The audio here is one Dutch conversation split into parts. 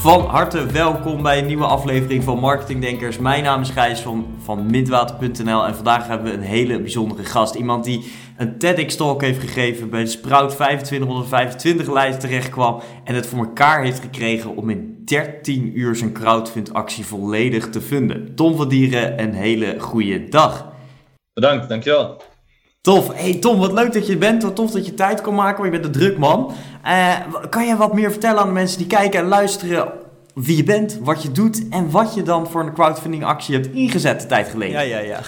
Van harte welkom bij een nieuwe aflevering van Marketing Denkers. Mijn naam is Gijs van, van Midwater.nl en vandaag hebben we een hele bijzondere gast. Iemand die een TEDx-talk heeft gegeven, bij de Sprout 2525 lijst terecht kwam en het voor elkaar heeft gekregen om in 13 uur zijn crowdfund-actie volledig te funden. Tom van Dieren, een hele goede dag. Bedankt, dankjewel. Tof. Hey Tom, wat leuk dat je bent. Wat tof dat je tijd kon maken, want je bent een druk man. Uh, kan je wat meer vertellen aan de mensen die kijken en luisteren wie je bent, wat je doet en wat je dan voor een crowdfunding actie hebt ingezet de tijd geleden? Ja, ja, ja.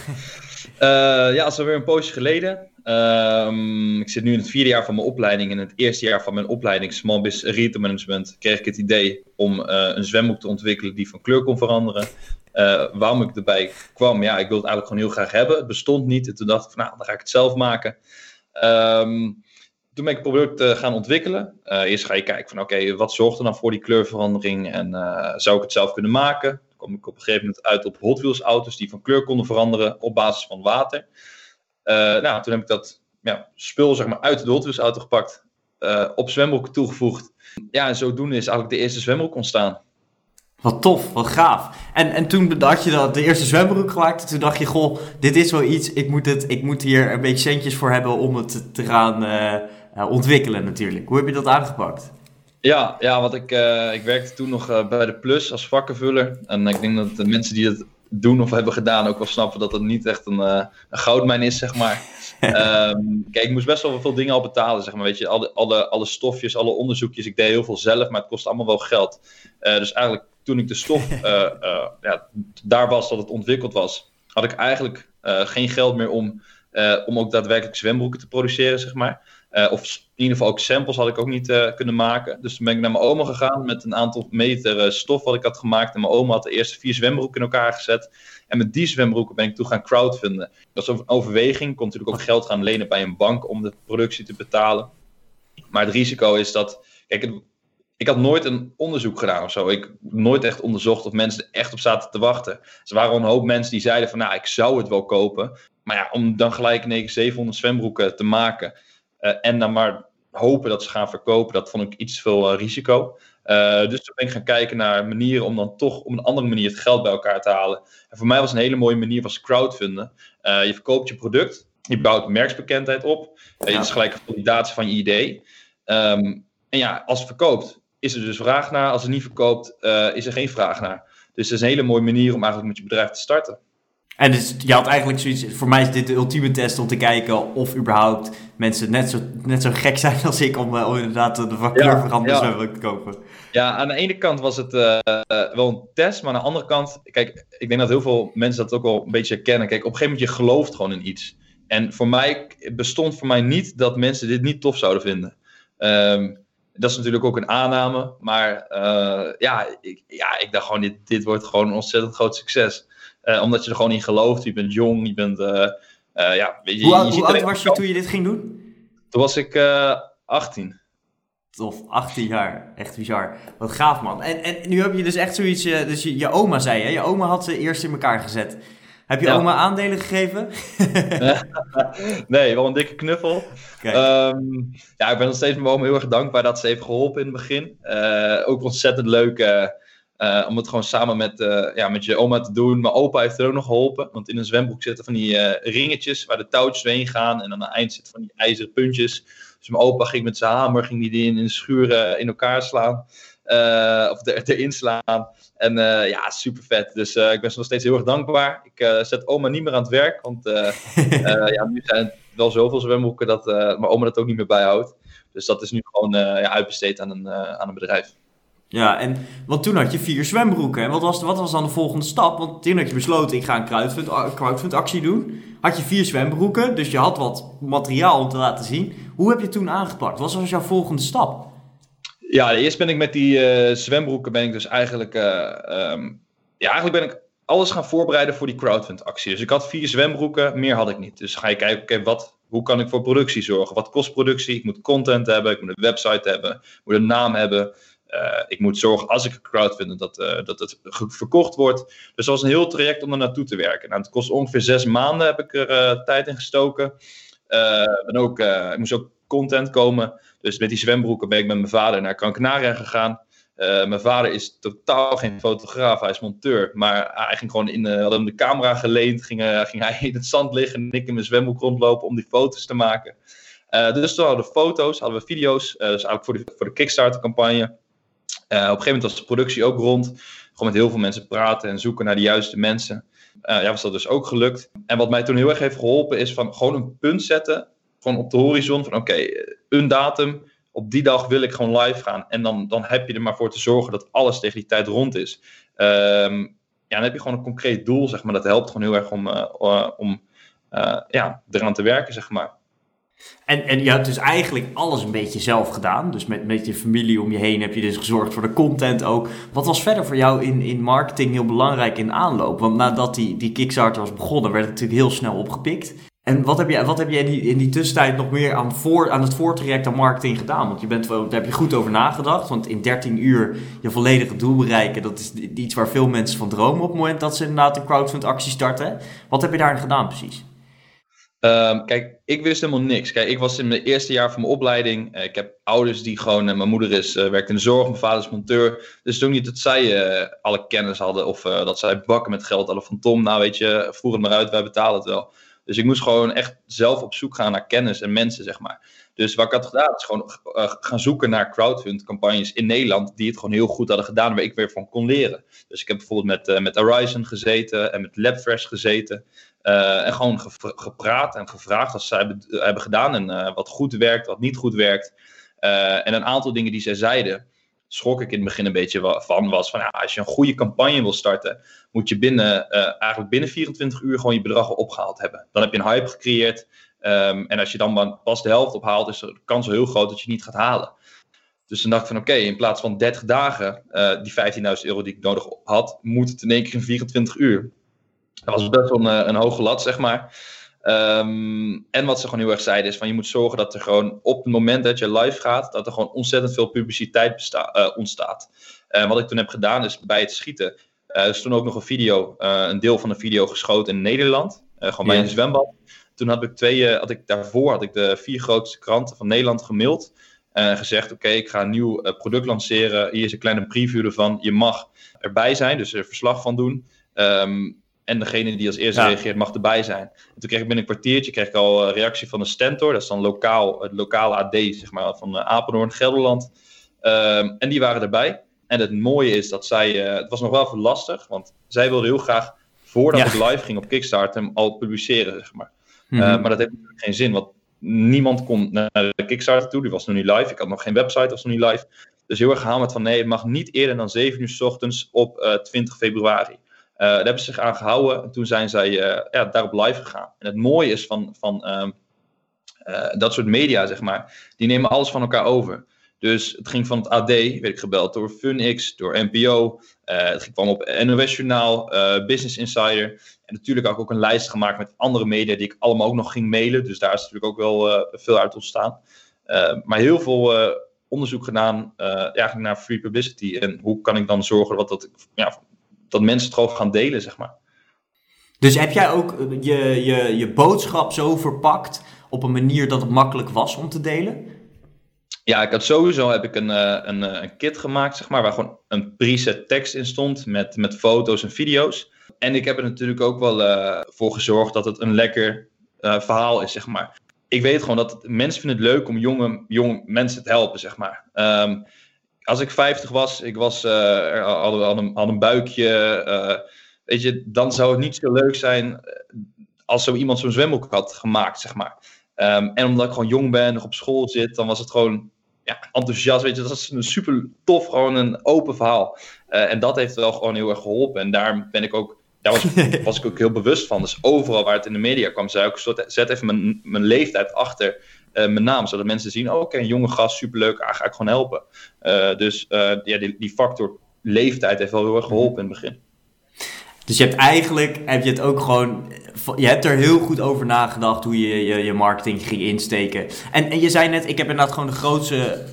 Uh, ja, dat is alweer een poosje geleden. Um, ik zit nu in het vierde jaar van mijn opleiding. In het eerste jaar van mijn opleiding Small Business Retail Management kreeg ik het idee om uh, een zwembroek te ontwikkelen die van kleur kon veranderen. Uh, waarom ik erbij kwam, ja, ik wilde het eigenlijk gewoon heel graag hebben. Het bestond niet. En toen dacht ik van, nou, dan ga ik het zelf maken. Um, toen ben ik het product uh, gaan ontwikkelen. Uh, eerst ga je kijken van, oké, wat zorgt er dan voor die kleurverandering? En zou ik het zelf kunnen maken? Toen kwam ik op een gegeven moment uit op Hot Wheels auto's die van kleur konden veranderen op basis van water. nou, toen heb ik dat ja, spul zeg maar, uit de Hot Wheels auto gepakt, op zwembroeken toegevoegd. Ja, en zodoende is eigenlijk de eerste zwembroek ontstaan. Wat tof, wat gaaf. En, en toen had je dat, de eerste zwembroek gemaakt. Toen dacht je, goh, dit is wel iets. Ik moet, het, ik moet hier een beetje centjes voor hebben om het te gaan uh, ontwikkelen natuurlijk. Hoe heb je dat aangepakt? Ja, ja want ik, uh, ik werkte toen nog uh, bij de Plus als vakkenvuller. En ik denk dat de mensen die dat doen of hebben gedaan ook wel snappen dat het niet echt een, een goudmijn is, zeg maar. um, kijk, ik moest best wel veel dingen al betalen, zeg maar. Weet je, alle, alle, alle stofjes, alle onderzoekjes. Ik deed heel veel zelf, maar het kost allemaal wel geld. dus eigenlijk toen ik de stof uh, uh, ja, daar was dat het ontwikkeld was, had ik eigenlijk uh, geen geld meer om, om ook daadwerkelijk zwembroeken te produceren, zeg maar. of in ieder geval ook samples had ik ook niet kunnen maken. Dus toen ben ik naar mijn oma gegaan met een aantal meter stof wat ik had gemaakt. En mijn oma had de eerste vier zwembroeken in elkaar gezet. En met die zwembroeken ben ik toen gaan crowdfunden. Dat was een overweging. Ik kon natuurlijk ook geld gaan lenen bij een bank om de productie te betalen. Maar het risico is dat. Kijk, het, ik had nooit een onderzoek gedaan of zo. Ik nooit echt onderzocht of mensen er echt op zaten te wachten. Er waren een hoop mensen die zeiden van, nou, ik zou het wel kopen. Maar ja, om dan gelijk 9, 700 zwembroeken te maken uh, en dan maar hopen dat ze gaan verkopen, dat vond ik iets veel uh, risico. Uh, dus toen ben ik gaan kijken naar manieren om dan toch op een andere manier het geld bij elkaar te halen. En voor mij was een hele mooie manier was crowdfunden. je verkoopt je product, je bouwt merksbekendheid op. Je is gelijk een validatie van je idee. Um, en ja, als het verkoopt, is er dus vraag naar. Als het niet verkoopt, uh, is er geen vraag naar. Dus dat is een hele mooie manier om eigenlijk met je bedrijf te starten. En dus je had eigenlijk zoiets, voor mij is dit de ultieme test om te kijken of überhaupt mensen net zo, net zo gek zijn als ik om, om inderdaad de vakleurveranders ja, ja. te kopen. Ja, aan de ene kant was het uh, wel een test, maar aan de andere kant, kijk, ik denk dat heel veel mensen dat ook wel een beetje herkennen. Kijk, op een gegeven moment je gelooft gewoon in iets. En voor mij bestond voor mij niet dat mensen dit niet tof zouden vinden. Um, dat is natuurlijk ook een aanname. Maar uh, ja, ik, ja, ik dacht gewoon, dit, dit wordt gewoon een ontzettend groot succes. Uh, omdat je er gewoon in gelooft. Je bent jong, je bent... Uh, ja, weet je, hoe je, hoe oud was je toen je dit ging doen? Toen was ik 18. Tof, 18 jaar. Echt bizar. Wat gaaf, man. En, en nu heb je dus echt zoiets... dus je, je oma zei, hè? Je oma had ze eerst in elkaar gezet. Heb je ja. oma aandelen gegeven? nee, wel een dikke knuffel. Um, ja, ik ben nog steeds mijn oma heel erg dankbaar dat ze heeft geholpen in het begin. Uh, ook ontzettend leuk uh, uh, om het gewoon samen met, ja, met je oma te doen. Mijn opa heeft er ook nog geholpen. Want in een zwembroek zitten van die ringetjes waar de touwtjes doorheen gaan. En aan het eind zitten van die ijzeren puntjes. Dus mijn opa ging met zijn hamer ging die in de schuren in elkaar slaan. Of er, erin slaan. En uh, ja, super vet. Dus uh, ik ben ze nog steeds heel erg dankbaar. Ik zet oma niet meer aan het werk. Want ja, nu zijn het wel zoveel zwemboeken dat mijn oma dat ook niet meer bijhoudt. Dus dat is nu gewoon ja, uitbesteed aan een, aan een bedrijf. Ja, en want toen had je vier zwembroeken. En wat was, wat was dan de volgende stap? Want toen had je besloten, ik ga een crowdfund, crowdfund actie doen. Had je vier zwembroeken, dus je had wat materiaal om te laten zien. Hoe heb je toen aangepakt? Wat was jouw volgende stap? Ja, eerst ben ik met die uh, zwembroeken ben ik dus eigenlijk... Uh, ja, eigenlijk ben ik alles gaan voorbereiden voor die crowdfund actie. Dus ik had vier zwembroeken, meer had ik niet. Dus ga je kijken, oké, wat, hoe kan ik voor productie zorgen? Wat kost productie? Ik moet content hebben, ik moet een website hebben, ik moet een naam hebben. Uh, ik moet zorgen als ik een crowdfund dat, uh, dat het verkocht wordt. Dus dat was een heel traject om er naartoe te werken. Nou, het kost ongeveer zes maanden heb ik er tijd in gestoken. en ook, ik moest ook content komen. Dus met die zwembroeken ben ik met mijn vader naar Gran Canaria gegaan. mijn vader is totaal geen fotograaf, hij is monteur. Maar hij ging gewoon in, hadden hem de camera geleend, ging, ging hij in het zand liggen en ik in mijn zwembroek rondlopen om die foto's te maken. dus toen hadden we foto's, hadden we video's, dus eigenlijk voor de, voor de Kickstarter campagne. Uh, op een gegeven moment was de productie ook rond. Gewoon met heel veel mensen praten en zoeken naar de juiste mensen. Ja, was dat dus ook gelukt. En wat mij toen heel erg heeft geholpen is van gewoon een punt zetten. Gewoon op de horizon van oké, okay, een datum. Op die dag wil ik gewoon live gaan. En dan, dan heb je er maar voor te zorgen dat alles tegen die tijd rond is. Um, ja, dan heb je gewoon een concreet doel, zeg maar. Dat helpt gewoon heel erg om, uh, om ja, eraan te werken, zeg maar. En, en je hebt dus eigenlijk alles een beetje zelf gedaan. Dus met, met je familie om je heen heb je dus gezorgd voor de content ook. Wat was verder voor jou in, in marketing heel belangrijk in aanloop? Want nadat die, die Kickstarter was begonnen, werd het natuurlijk heel snel opgepikt. En wat heb je, wat heb je in, die, in die tussentijd nog meer aan, voor, aan het voortraject aan marketing gedaan? Want je bent, daar heb je goed over nagedacht. Want in 13 uur je volledige doel bereiken, dat is iets waar veel mensen van dromen op het moment dat ze inderdaad een crowdfund actie starten. Wat heb je daarin gedaan precies? Um, kijk, ik wist helemaal niks. Kijk, ik was in mijn eerste jaar van mijn opleiding. Uh, ik heb ouders die gewoon, uh, mijn moeder is, uh, werkt in de zorg, mijn vader is monteur. Dus toen niet dat zij alle kennis hadden of dat zij bakken met geld hadden van Tom. Nou weet je, voer het maar uit, wij betalen het wel. Dus ik moest gewoon echt zelf op zoek gaan naar kennis en mensen, zeg maar. Dus wat ik had gedaan, is gewoon gaan zoeken naar crowdfund campagnes in Nederland die het gewoon heel goed hadden gedaan, waar ik weer van kon leren. Dus ik heb bijvoorbeeld met, met Horizon gezeten en met Labfresh gezeten. Uh, en gewoon gepraat en gevraagd wat zij hebben, hebben gedaan en wat goed werkt, wat niet goed werkt. En een aantal dingen die zij zeiden, schrok ik in het begin een beetje van, was van ja, als je een goede campagne wil starten, moet je binnen, eigenlijk binnen 24 uur gewoon je bedrag opgehaald hebben. Dan heb je een hype gecreëerd um, en als je dan pas de helft ophaalt, is de kans heel groot dat je niet gaat halen. Dus toen dacht ik van oké, in plaats van 30 dagen, die 15.000 euro die ik nodig had, moet het in één keer in 24 uur. Dat was best wel een, een hoge lat, zeg maar. Um, en wat ze gewoon heel erg zeiden is van je moet zorgen dat er gewoon op het moment dat je live gaat, dat er gewoon ontzettend veel publiciteit besta- uh, ontstaat. Uh, wat ik toen heb gedaan is bij het schieten, uh, is toen ook nog een video, een deel van een video geschoten in Nederland, gewoon bij een zwembad. Toen had ik twee, had ik daarvoor had ik de vier grootste kranten van Nederland gemaild en gezegd: Oké, okay, ik ga een nieuw product lanceren. Hier is een kleine preview ervan. Je mag erbij zijn, dus er verslag van doen. Um, en degene die als eerste ja. reageert mag erbij zijn. En toen kreeg ik binnen een kwartiertje kreeg ik al een reactie van de Stentor. Dat is dan lokaal, het lokale AD zeg maar, van uh, Apeldoorn, Gelderland. Um, en die waren erbij. En het mooie is dat zij, uh, het was nog wel even lastig, want zij wilden heel graag, voordat ja. ik live ging op Kickstarter, hem al publiceren, zeg maar. Mm -hmm. uh, maar dat heeft natuurlijk geen zin, want niemand kon naar de Kickstarter toe, die was nog niet live. Ik had nog geen website, was nog niet live. Dus heel erg gehamerd van nee, het mag niet eerder dan 7 uur s ochtends op 20 februari. Uh, daar hebben ze zich aan gehouden. En toen zijn zij uh, ja, daarop live gegaan. En het mooie is van, van um, uh, dat soort media, zeg maar, die nemen alles van elkaar over. Dus het ging van het AD, werd ik gebeld door FunX, door NPO. het kwam op NOS Journaal, Business Insider. En natuurlijk ook, ook een lijst gemaakt met andere media die ik allemaal ook nog ging mailen. Dus daar is natuurlijk ook wel veel uit ontstaan. maar heel veel onderzoek gedaan eigenlijk naar free publicity. En hoe kan ik dan zorgen dat dat ja, dat mensen het gewoon gaan delen, zeg maar. Dus heb jij ook je, je, je boodschap zo verpakt op een manier dat het makkelijk was om te delen? Ja, ik had sowieso heb ik een, een, een kit gemaakt, zeg maar, waar gewoon een preset tekst in stond met, met foto's en video's. En ik heb er natuurlijk ook wel uh, voor gezorgd dat het een lekker uh, verhaal is, zeg maar. Ik weet gewoon dat het, mensen vinden het leuk om jonge, jonge mensen te helpen, zeg maar. Um, als ik 50 was, ik was, uh, een, had een buikje, uh, weet je, dan zou het niet zo leuk zijn eh, als zo iemand zo'n zwembroek had gemaakt, zeg maar. Um, en omdat ik gewoon jong ben, nog op school zit, dan was het gewoon ja, enthousiast. Weet je, dat is een super tof, gewoon een open verhaal. en dat heeft wel gewoon heel erg geholpen. En daar ben ik ook daar was, was ik ook heel bewust van. Dus overal waar het in de media kwam, zei ik, zet even mijn, mijn leeftijd achter uh, mijn naam. Zodat mensen zien, oh, oké, een jonge gast, superleuk, ah, ga ik gewoon helpen. Uh, dus uh, ja, die, die factor leeftijd heeft wel heel erg geholpen in het begin. Dus je hebt eigenlijk, heb je het ook gewoon, je hebt er heel goed over nagedacht hoe je je, je marketing ging insteken. En, en je zei net, ik heb inderdaad gewoon de grootste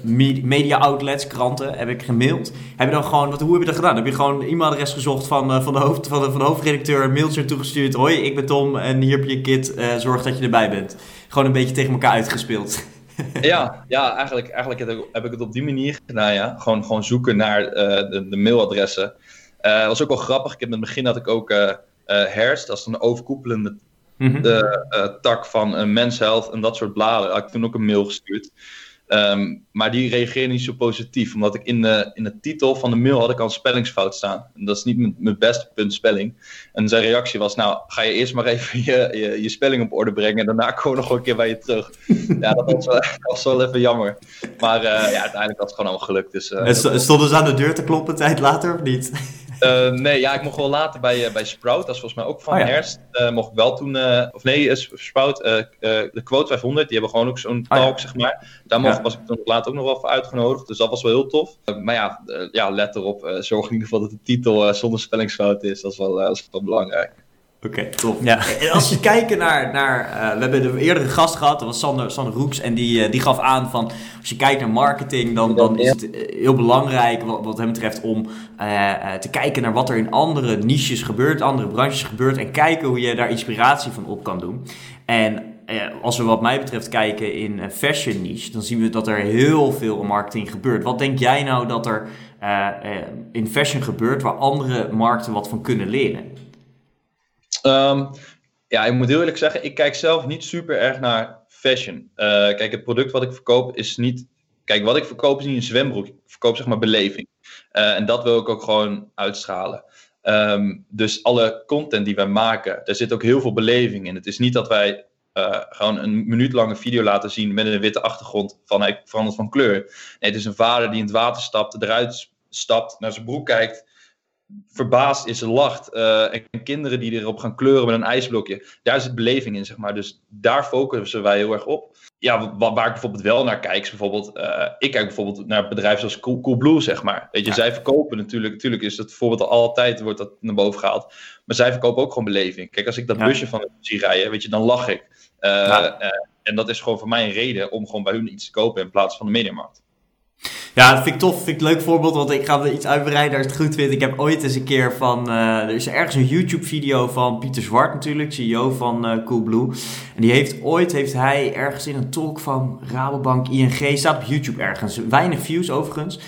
media outlets, kranten, heb ik gemaild. Heb je dan gewoon, wat, hoe heb je dat gedaan? Heb je gewoon e-mailadres gezocht van, van, de hoofd, van, de, van hoofdredacteur, mailtje toegestuurd. Hoi, ik ben Tom en hier heb je kit, zorg dat je erbij bent. Gewoon een beetje tegen elkaar uitgespeeld. ja, ja eigenlijk, eigenlijk heb ik het op die manier gedaan, ja. Gewoon, gewoon zoeken naar uh, de, de mailadressen. Uh, was ook wel grappig. Ik heb in het begin had ik ook uh, uh, Herst, dat is een overkoepelende mm de, tak van Men's Health en dat soort bladen. Had ik toen ook een mail gestuurd. Um, maar die reageerde niet zo positief, omdat ik in de, in de titel van de mail had ik al een spellingsfout staan. En dat is niet mijn, mijn beste punt spelling. En zijn reactie was, nou, ga je eerst maar even je, je, je spelling op orde brengen en daarna kom nog een keer bij je terug. ja, dat was wel, dat was wel even jammer. Maar ja, uiteindelijk was het gewoon allemaal gelukt. Dus, en stonden ze aan de deur te kloppen tijd later of niet? Uh, nee, ja, ik mocht wel later bij, uh, bij Sprout. Dat is volgens mij ook van oh, ja. herfst. Uh, mocht ik wel toen... of nee, Sprout, de Quote 500. Die hebben gewoon ook zo'n talk, oh, ja. zeg maar. Daar mocht, ja. was ik toen later ook nog wel voor uitgenodigd. Dus dat was wel heel tof. maar ja, ja, let erop. zorg in ieder geval dat de titel zonder spellingsfout is. Dat is wel, dat is wel belangrijk. Oké, okay. Ja. En als je kijkt naar, naar uh, we hebben de eerdere gast gehad, dat was Sander, Sander Roeks, en die, uh, die gaf aan van, als je kijkt naar marketing, dan, dan is het eh, heel belangrijk wat, wat hem betreft om uh, te kijken naar wat er in andere niches gebeurt, andere branches gebeurt, en kijken hoe je daar inspiratie van op kan doen. En als we wat mij betreft kijken in fashion niche, dan zien we dat er heel veel marketing gebeurt. Wat denk jij nou dat er in fashion gebeurt waar andere markten wat van kunnen leren? Um, ja, ik moet heel eerlijk zeggen, ik kijk zelf niet super erg naar fashion. Uh, kijk, het product wat ik verkoop is niet. Kijk, wat ik verkoop is niet een zwembroek. Ik verkoop zeg maar beleving. Uh, en dat wil ik ook gewoon uitstralen. Um, dus alle content die wij maken, daar zit ook heel veel beleving in. Het is niet dat wij uh, gewoon een minuut lange video laten zien met een witte achtergrond van hij verandert van kleur. Nee, het is een vader die in het water stapt, eruit stapt, naar zijn broek kijkt verbaasd is, lacht. Uh, en kinderen die erop gaan kleuren met een ijsblokje. Daar zit beleving in, zeg maar. Dus daar focussen wij heel erg op. Ja, waar, waar ik bijvoorbeeld wel naar kijk, is bijvoorbeeld... Uh, ik kijk bijvoorbeeld naar bedrijven zoals Cool, Blue, zeg maar. Weet je, ja. zij verkopen natuurlijk... Natuurlijk is het voorbeeld altijd wordt dat naar boven gehaald. Maar zij verkopen ook gewoon beleving. Kijk, als ik dat ja. busje van zie rijden, weet je, dan lach ik. Uh, ja. en dat is gewoon voor mij een reden om gewoon bij hun iets te kopen in plaats van de mediamarkt. Ja, dat vind ik tof. Vind ik een leuk voorbeeld, want ik ga er iets uitbreiden als het goed vindt. Ik heb ooit eens een keer van... Uh, er is ergens een YouTube-video van Pieter Zwart natuurlijk, CEO van uh, Coolblue. En die heeft ooit, heeft hij ergens in een talk van Rabobank ING, staat op YouTube ergens. Weinig views overigens.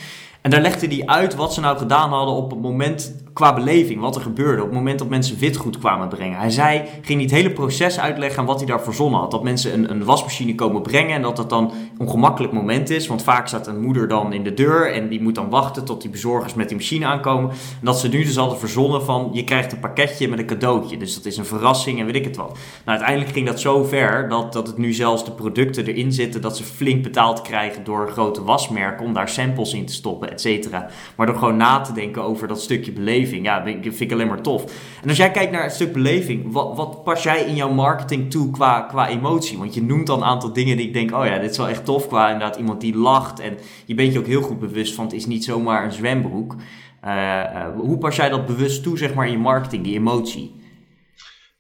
En daar legde hij uit wat ze nou gedaan hadden op het moment qua beleving, wat er gebeurde op het moment dat mensen witgoed kwamen brengen. Hij zei, ging niet het hele proces uitleggen aan wat hij daar verzonnen had. Dat mensen een, een wasmachine komen brengen en dat dat dan een ongemakkelijk moment is. Want vaak staat een moeder dan in de deur en die moet dan wachten tot die bezorgers met die machine aankomen. En dat ze nu dus hadden verzonnen van, je krijgt een pakketje met een cadeautje. Dus dat is een verrassing en weet ik het wat. Nou, uiteindelijk ging dat zo ver dat, dat het nu zelfs de producten erin zitten dat ze flink betaald krijgen door grote wasmerken om daar samples in te stoppen, et cetera. Maar door gewoon na te denken over dat stukje beleving Ja, dat vind ik alleen maar tof. En als jij kijkt naar het stuk beleving, wat, wat pas jij in jouw marketing toe qua, qua emotie? Want je noemt dan een aantal dingen die ik denk, oh ja, dit is wel echt tof qua inderdaad iemand die lacht. En je bent je ook heel goed bewust van, het is niet zomaar een zwembroek. Uh, uh, hoe pas jij dat bewust toe, zeg maar, in je marketing, die emotie?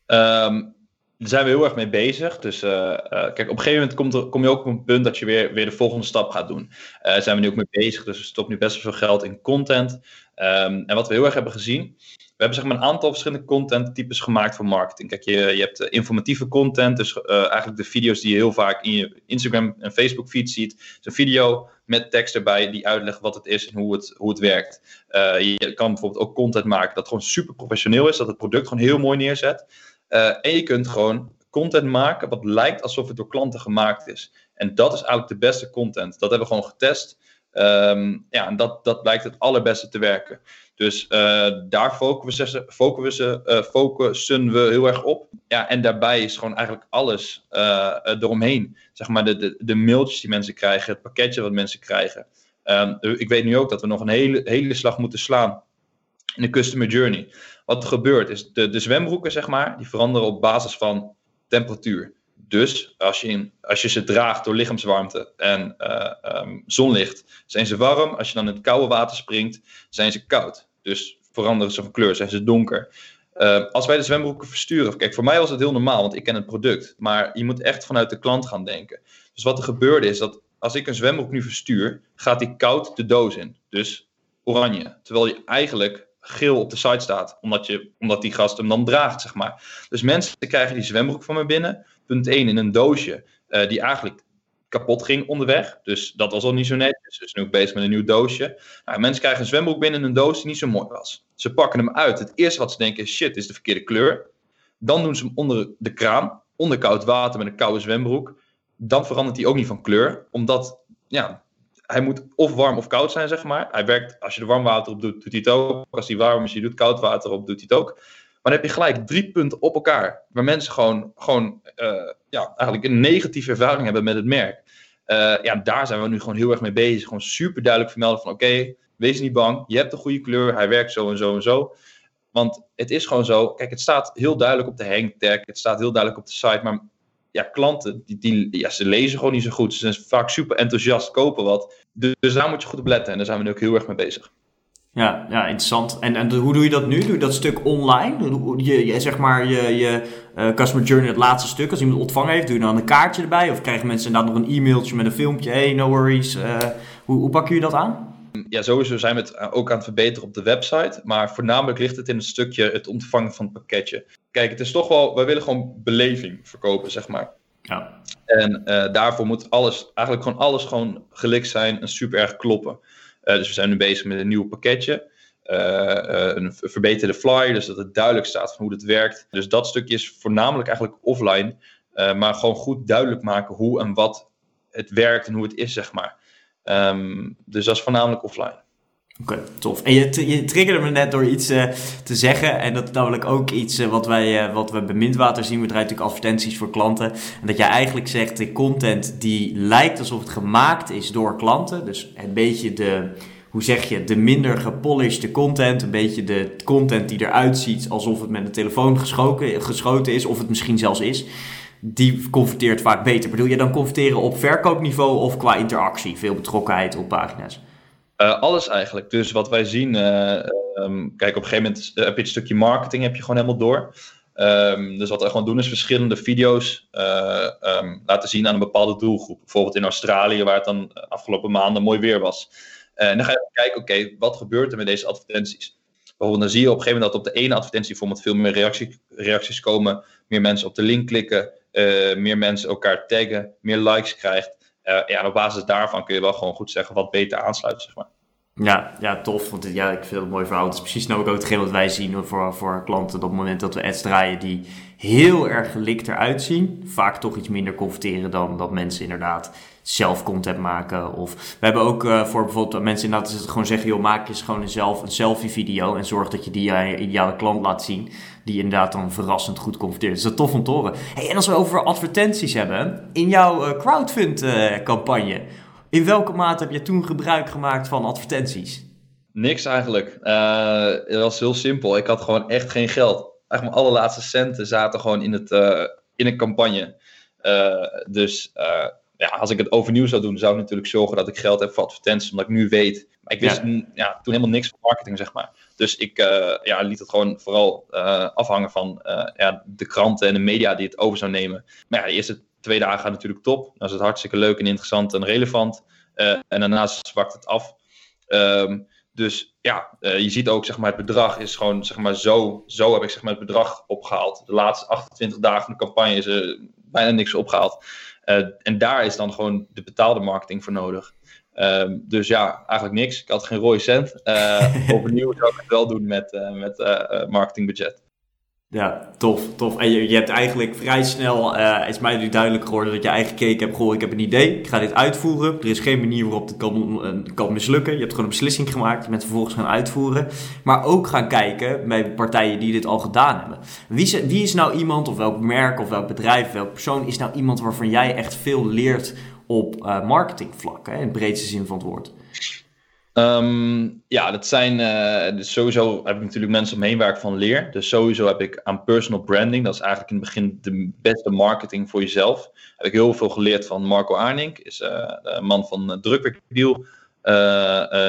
Um, daar zijn we heel erg mee bezig. Dus uh, kijk, op een gegeven moment komt kom je ook op een punt dat je weer, weer de volgende stap gaat doen. Daar zijn we nu ook mee bezig. Dus we stoppen nu best wel veel geld in content. Um, en wat we heel erg hebben gezien, we hebben zeg maar een aantal verschillende contenttypes gemaakt voor marketing. Kijk, je, je hebt informatieve content, dus uh, eigenlijk de video's die je heel vaak in je Instagram en Facebook feed ziet. Dus een video met tekst erbij die uitlegt wat het is en hoe het, hoe het werkt. Uh, je kan bijvoorbeeld ook content maken dat gewoon super professioneel is, dat het product gewoon heel mooi neerzet. En je kunt gewoon content maken wat lijkt alsof het door klanten gemaakt is. En dat is eigenlijk de beste content. Dat hebben we gewoon getest. Um, ja, en dat, dat blijkt het allerbeste te werken. Dus daar focussen, focussen, focussen we heel erg op. Ja, en daarbij is gewoon eigenlijk alles eromheen. Zeg maar de, de, de mailtjes die mensen krijgen, het pakketje wat mensen krijgen. Um, ik weet nu ook dat we nog een hele, hele slag moeten slaan in de customer journey. Wat er gebeurt is, de, de zwembroeken, zeg maar, die veranderen op basis van temperatuur. Dus als je, als je ze draagt door lichaamswarmte en uh, um, zonlicht, zijn ze warm. Als je dan in het koude water springt, zijn ze koud. Dus veranderen ze van kleur, zijn ze donker. Uh, als wij de zwembroeken versturen, kijk, voor mij was het heel normaal, want ik ken het product. Maar je moet echt vanuit de klant gaan denken. Dus wat er gebeurde is dat als ik een zwembroek nu verstuur, gaat die koud de doos in. Dus oranje. Terwijl je eigenlijk geel op de site staat, omdat, je, omdat die gast hem dan draagt, zeg maar. Dus mensen krijgen die zwembroek van me binnen, punt 1 in een doosje, uh, die eigenlijk kapot ging onderweg. Dus dat was al niet zo netjes. Dus nu ook bezig met een nieuw doosje. Nou, mensen krijgen een zwembroek binnen in een doos die niet zo mooi was. Ze pakken hem uit. Het eerste wat ze denken is, shit, is de verkeerde kleur. Dan doen ze hem onder de kraan, onder koud water met een koude zwembroek. Dan verandert hij ook niet van kleur, omdat ja, hij moet of warm of koud zijn, zeg maar. Hij werkt, als je er warm water op doet, doet hij het ook. Als hij warm is, je doet koud water op, doet hij het ook. Maar dan heb je gelijk drie punten op elkaar. Waar mensen gewoon, gewoon uh, ja, eigenlijk een negatieve ervaring hebben met het merk. Uh, ja, daar zijn we nu gewoon heel erg mee bezig. Gewoon super duidelijk vermelden van oké, wees niet bang. Je hebt een goede kleur. Hij werkt zo en zo en zo. Want het is gewoon zo. Kijk, het staat heel duidelijk op de hangtag. Het staat heel duidelijk op de site. Maar ja, klanten, die, die, ja, ze lezen gewoon niet zo goed. Ze zijn vaak super enthousiast, kopen wat. Dus, dus daar moet je goed op letten. En daar zijn we nu ook heel erg mee bezig. Ja, ja interessant. En, en hoe doe je dat nu? Doe je dat stuk online? Je, je zeg maar je, je uh, customer journey, het laatste stuk, als iemand ontvangen heeft, doe je dan een kaartje erbij? Of krijgen mensen inderdaad nog een e-mailtje met een filmpje? Hey, no worries. Uh, hoe, hoe pakken jullie dat aan? Ja, sowieso zijn we het eh, ook aan het verbeteren op de website. Maar voornamelijk ligt het in het stukje het ontvangen van het pakketje. Kijk, het is toch wel, wij willen gewoon beleving verkopen, zeg maar. Ja. En uh, daarvoor moet alles, eigenlijk gewoon alles gewoon gelikt zijn en super erg kloppen. Uh, dus we zijn nu bezig met een nieuw pakketje. Uh, een verbeterde flyer, dus dat het duidelijk staat van hoe het werkt. Dus dat stukje is voornamelijk eigenlijk offline. maar gewoon goed duidelijk maken hoe en wat het werkt en hoe het is, zeg maar. Um, dus dat is voornamelijk offline. Oké, tof. En je, je triggerde me net door iets uh, te zeggen. En dat is namelijk ook iets uh, wat, wij, uh, wat we bij Mintwater zien. We draaien natuurlijk advertenties voor klanten. En dat jij eigenlijk zegt, de content die lijkt alsof het gemaakt is door klanten. Dus een beetje de, hoe zeg je, de minder gepolished content. Een beetje de content die eruit ziet alsof het met een telefoon geschoten is. Of het misschien zelfs is die converteert vaak beter. Bedoel je dan converteren op verkoopniveau of qua interactie? Veel betrokkenheid op pagina's? Uh, alles eigenlijk. Dus wat wij zien, uh, um, kijk, op een gegeven moment heb je het stukje marketing heb je gewoon helemaal door. Um, dus wat we gewoon doen is verschillende video's um, laten zien aan een bepaalde doelgroep. Bijvoorbeeld in Australië, waar het dan afgelopen maanden mooi weer was. en dan ga je kijken, oké, wat gebeurt er met deze advertenties? Bijvoorbeeld dan zie je op een gegeven moment dat op de ene advertentie bijvoorbeeld veel meer reactie, reacties komen, meer mensen op de link klikken, meer mensen elkaar taggen, meer likes krijgt. Uh, ja, op basis daarvan kun je wel gewoon goed zeggen wat beter aansluit, zeg maar. Ja, ja, tof. Want ja, ik vind het een mooi verhaal. Het is precies nou ook hetgeen wat wij zien voor, voor klanten op het moment dat we ads draaien die heel erg gelikt eruit zien. Vaak toch iets minder converteren dan dat mensen inderdaad zelf content maken. Of we hebben ook uh, voor bijvoorbeeld mensen inderdaad gewoon zeggen, joh, maak eens gewoon een, zelf, een selfie video en zorg dat je die aan je ideale klant laat zien. Die inderdaad dan verrassend goed converteert. Dus dat is tof om te horen. Hey, en als we over advertenties hebben, in jouw uh, crowdfund uh, campagne, in welke mate heb je toen gebruik gemaakt van advertenties? Niks eigenlijk. Uh, het was heel simpel. Ik had gewoon echt geen geld. Eigenlijk mijn allerlaatste centen zaten gewoon in, het, in een campagne. Dus ja, als ik het overnieuw zou doen, zou ik natuurlijk zorgen dat ik geld heb voor advertenties, omdat ik nu weet. Maar ik wist ja. ja toen helemaal niks van marketing, zeg maar. Dus ik ja, liet het gewoon vooral afhangen van ja, de kranten en de media die het over zou nemen. Maar ja, de eerste twee dagen gaat natuurlijk top. Dan is het hartstikke leuk en interessant en relevant. En daarna zwakt het af. Um, dus ja, uh, je ziet ook, zeg maar, het bedrag is gewoon, zeg maar, zo, zo heb ik zeg maar, het bedrag opgehaald. De laatste 28 dagen van de campagne is er bijna niks opgehaald. Uh, en daar is dan gewoon de betaalde marketing voor nodig. Um, dus ja, eigenlijk niks. Ik had geen rode cent. opnieuw zou ik het wel doen met, met marketingbudget. Ja, tof, tof. En je, je hebt eigenlijk vrij snel, uh, is mij nu duidelijk geworden dat je eigen gekeken hebt, goh, ik heb een idee, ik ga dit uitvoeren. Er is geen manier waarop het kan, uh, kan mislukken. Je hebt gewoon een beslissing gemaakt, je bent vervolgens gaan uitvoeren. Maar ook gaan kijken bij partijen die dit al gedaan hebben. Wie is, wie is nou iemand, of welk merk, of welk bedrijf, welk persoon, is nou iemand waarvan jij echt veel leert op uh, marketingvlak, hè, in de breedste zin van het woord? Um, ja, dat zijn uh, dus sowieso heb ik natuurlijk mensen omheen waar ik van leer. Dus sowieso heb ik aan personal branding, dat is eigenlijk in het begin de beste marketing voor jezelf. Heb ik heel veel geleerd van Marco Arnink, is uh, man van uh, Drukwerkdeal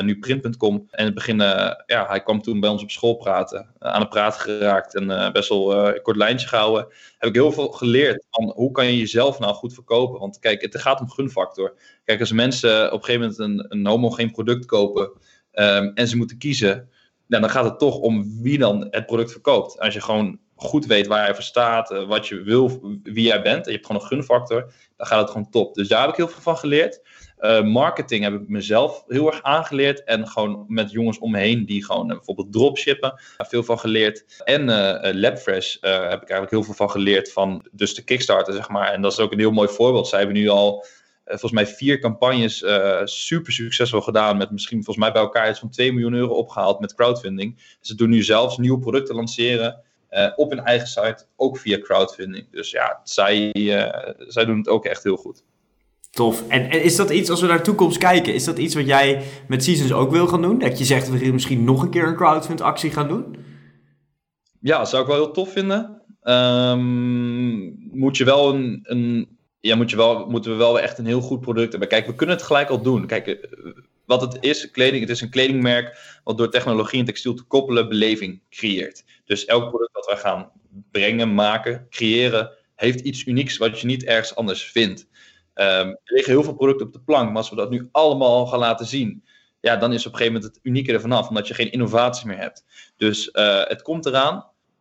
nu print.com. En in het begin, uh, ja, hij kwam toen bij ons op school praten, aan het praten geraakt en best wel een kort lijntje gehouden. Heb ik heel veel geleerd van hoe kan je jezelf nou goed verkopen. Want kijk, het gaat om gunfactor. Kijk, als mensen op een gegeven moment een, een homogeen product kopen um, en ze moeten kiezen, nou, dan gaat het toch om wie dan het product verkoopt. Als je gewoon goed weet waar je voor staat, wat je wil, wie jij bent, en je hebt gewoon een gunfactor, dan gaat het gewoon top. Dus daar heb ik heel veel van geleerd. Uh, marketing heb ik mezelf heel erg aangeleerd. En gewoon met jongens omheen die gewoon uh, bijvoorbeeld dropshippen. veel van geleerd. En uh, Labfresh heb ik eigenlijk heel veel van geleerd van dus de Kickstarter, zeg maar. En dat is ook een heel mooi voorbeeld. Zij hebben nu al volgens mij vier campagnes super succesvol gedaan. Met misschien volgens mij bij elkaar iets van 2 miljoen euro opgehaald met crowdfunding. Ze doen nu zelfs nieuwe producten lanceren. Op hun eigen site, ook via crowdfunding. Dus ja, zij, zij doen het ook echt heel goed. Tof. En, en, is dat iets, als we naar de toekomst kijken, is dat iets wat jij met Seasons ook wil gaan doen? Dat je zegt, we gaan misschien nog een keer een crowdfund actie gaan doen? Ja, dat zou ik wel heel tof vinden. Um, moet je wel een, een ja, moet je wel, moeten we wel echt een heel goed product hebben. Kijk, we kunnen het gelijk al doen. Kijk, eh, wat het is, kleding, het is een kledingmerk wat door technologie en textiel te koppelen beleving creëert. Dus elk product dat wij gaan brengen, maken, creëren, heeft iets unieks wat je niet ergens anders vindt. Um, er liggen heel veel producten op de plank, maar als we dat nu allemaal gaan laten zien, ja, dan is op een gegeven moment het unieke er vanaf, omdat je geen innovatie meer hebt. Dus uh, het komt eraan,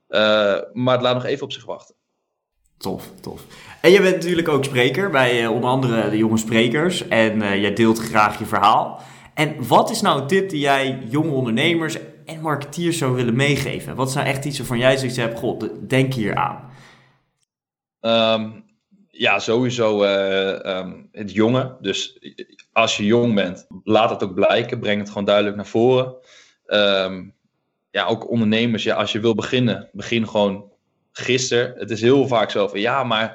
uh, maar het laat nog even op zich wachten. Tof, tof. En je bent natuurlijk ook spreker bij uh, onder andere de jonge sprekers en jij deelt graag je verhaal. En wat is nou een tip die jij jonge ondernemers en marketeers zou willen meegeven? Wat is nou echt iets waarvan jij zoiets hebt, god, denk hier aan? Um, ja, sowieso uh, um, het jonge. Dus als je jong bent, laat het ook blijken. Breng het gewoon duidelijk naar voren. Um, ja, ook ondernemers, ja, als je wil beginnen, begin gewoon gisteren. Het is heel vaak zo van, ja, maar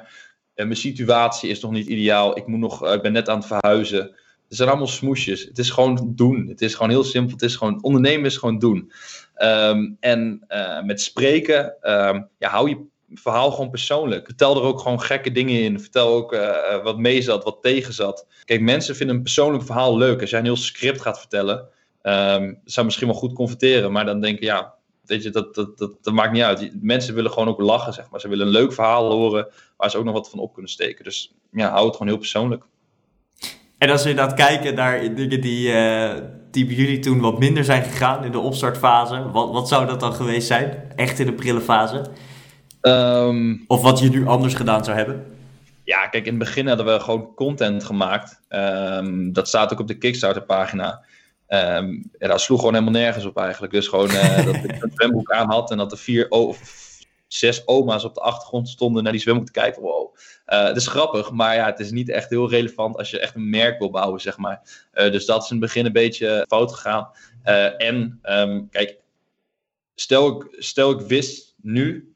uh, mijn situatie is nog niet ideaal. Ik, moet nog, uh, ik ben net aan het verhuizen. Het zijn allemaal smoesjes. Het is gewoon doen. Het is gewoon heel simpel. Het is gewoon, ondernemen is gewoon doen. Um, en met spreken, ja, hou je verhaal gewoon persoonlijk. Vertel er ook gewoon gekke dingen in. Vertel ook uh, wat mee zat, wat tegen zat. Kijk, mensen vinden een persoonlijk verhaal leuk. Als jij een heel script gaat vertellen, um, zou misschien wel goed converteren. Maar dan denk je, ja, weet je, dat, dat, dat, dat maakt niet uit. Mensen willen gewoon ook lachen, zeg maar. Ze willen een leuk verhaal horen waar ze ook nog wat van op kunnen steken. Dus ja, hou het gewoon heel persoonlijk. En als we inderdaad kijken naar dingen die, uh, die bij jullie toen wat minder zijn gegaan in de opstartfase, wat, wat zou dat dan geweest zijn? Echt in de prille fase? Um, of wat je nu anders gedaan zou hebben? Ja, kijk, in het begin hadden we gewoon content gemaakt. Um, dat staat ook op de Kickstarter pagina. Um, ja, dat sloeg gewoon helemaal nergens op eigenlijk. Dus gewoon uh, dat ik een zwemboek aan had en dat er vier zes oma's op de achtergrond stonden naar die zwemboek te kijken. Wow. Uh, het is grappig, maar ja, het is niet echt heel relevant als je echt een merk wil bouwen, zeg maar. Uh, dus dat is in het begin een beetje fout gegaan. Uh, en um, kijk, stel ik, stel ik wist nu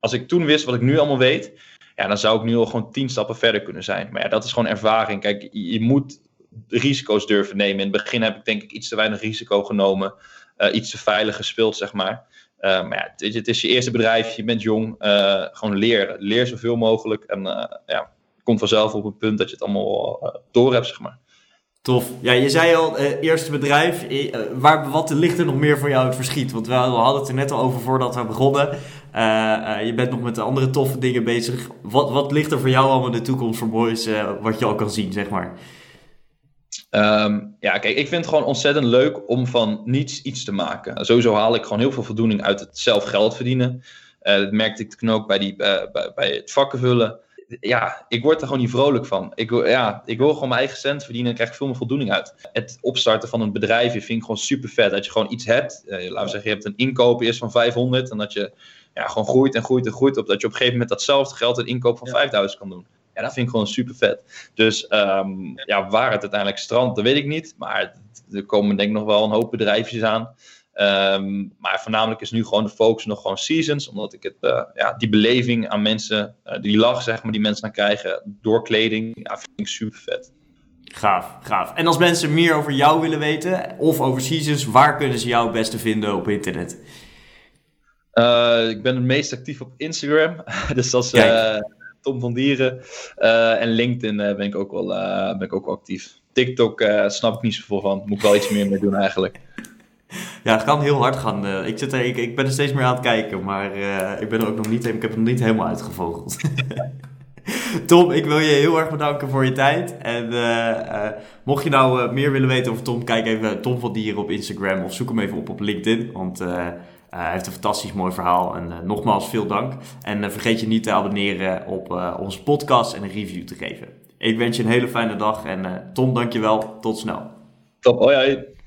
als ik toen wist wat ik nu allemaal weet, ja, dan zou ik nu al gewoon tien stappen verder kunnen zijn. Maar ja, dat is gewoon ervaring. Kijk, je, moet risico's durven nemen. In het begin heb ik denk ik iets te weinig risico genomen. Iets te veilig gespeeld, zeg maar. Uh, maar ja, het, het, is je eerste bedrijf, je bent jong. Uh, gewoon leren. Leer zoveel mogelijk. En ja, komt vanzelf op het punt dat je het allemaal door hebt, zeg maar. Tof. Ja, je zei al, eerste bedrijf. waar, wat ligt er nog meer voor jou het verschiet? Want we hadden het er net al over voordat we begonnen. Je bent nog met de andere toffe dingen bezig. Wat, wat ligt er voor jou allemaal in de toekomst voor Boys, wat je al kan zien, zeg maar? Um, ja, kijk, ik vind het gewoon ontzettend leuk om van niets iets te maken. Sowieso haal ik gewoon heel veel voldoening uit het zelf geld verdienen. dat merkte ik toen ook bij, die, bij, bij het vakken vullen. Ja, ik word er gewoon niet vrolijk van. Ik wil, ja, ik wil gewoon mijn eigen cent verdienen en krijg ik veel meer voldoening uit. Het opstarten van een bedrijf vind ik gewoon super vet. Dat je gewoon iets hebt. laten we zeggen, je hebt een inkoop eerst van 500 en dat je ja, gewoon groeit en groeit en groeit. Op dat je op een gegeven moment datzelfde geld een inkoop van 5000 kan doen. Ja, dat vind ik gewoon super vet. Dus ehm, ja, waar het uiteindelijk strandt, dat weet ik niet. Maar er komen denk ik nog wel een hoop bedrijfjes aan. Ehm, maar voornamelijk is nu gewoon de focus nog gewoon seasons. Omdat ik het, uh, ja, die beleving aan mensen, uh, die lach zeg maar, die mensen dan krijgen door kleding, ja, vind ik super vet. Gaaf, gaaf. En als mensen meer over jou willen weten, of over seasons, waar kunnen ze jou het beste vinden op internet? Uh, ik ben het meest actief op Instagram. dus dat is Tom van Dieren. en LinkedIn ben, ik ook wel, ben ik ook actief. TikTok snap ik niet zoveel van. Moet ik wel iets meer mee doen eigenlijk. Ja, het kan heel hard gaan. Eh. ik, zit er, ik, ben er steeds meer aan het kijken, maar ik ben er ook nog niet, ik heb het nog niet helemaal uitgevogeld. Tom, ik wil je heel erg bedanken voor je tijd. En mocht je nou meer willen weten over Tom, kijk even Tom van Dieren op Instagram of zoek hem even op op LinkedIn. Want hij heeft een fantastisch mooi verhaal. En nogmaals, veel dank. En vergeet je niet te abonneren op onze podcast en een review te geven. Ik wens je een hele fijne dag. En Tom, dankjewel. Tot snel. Top, hoi hoi.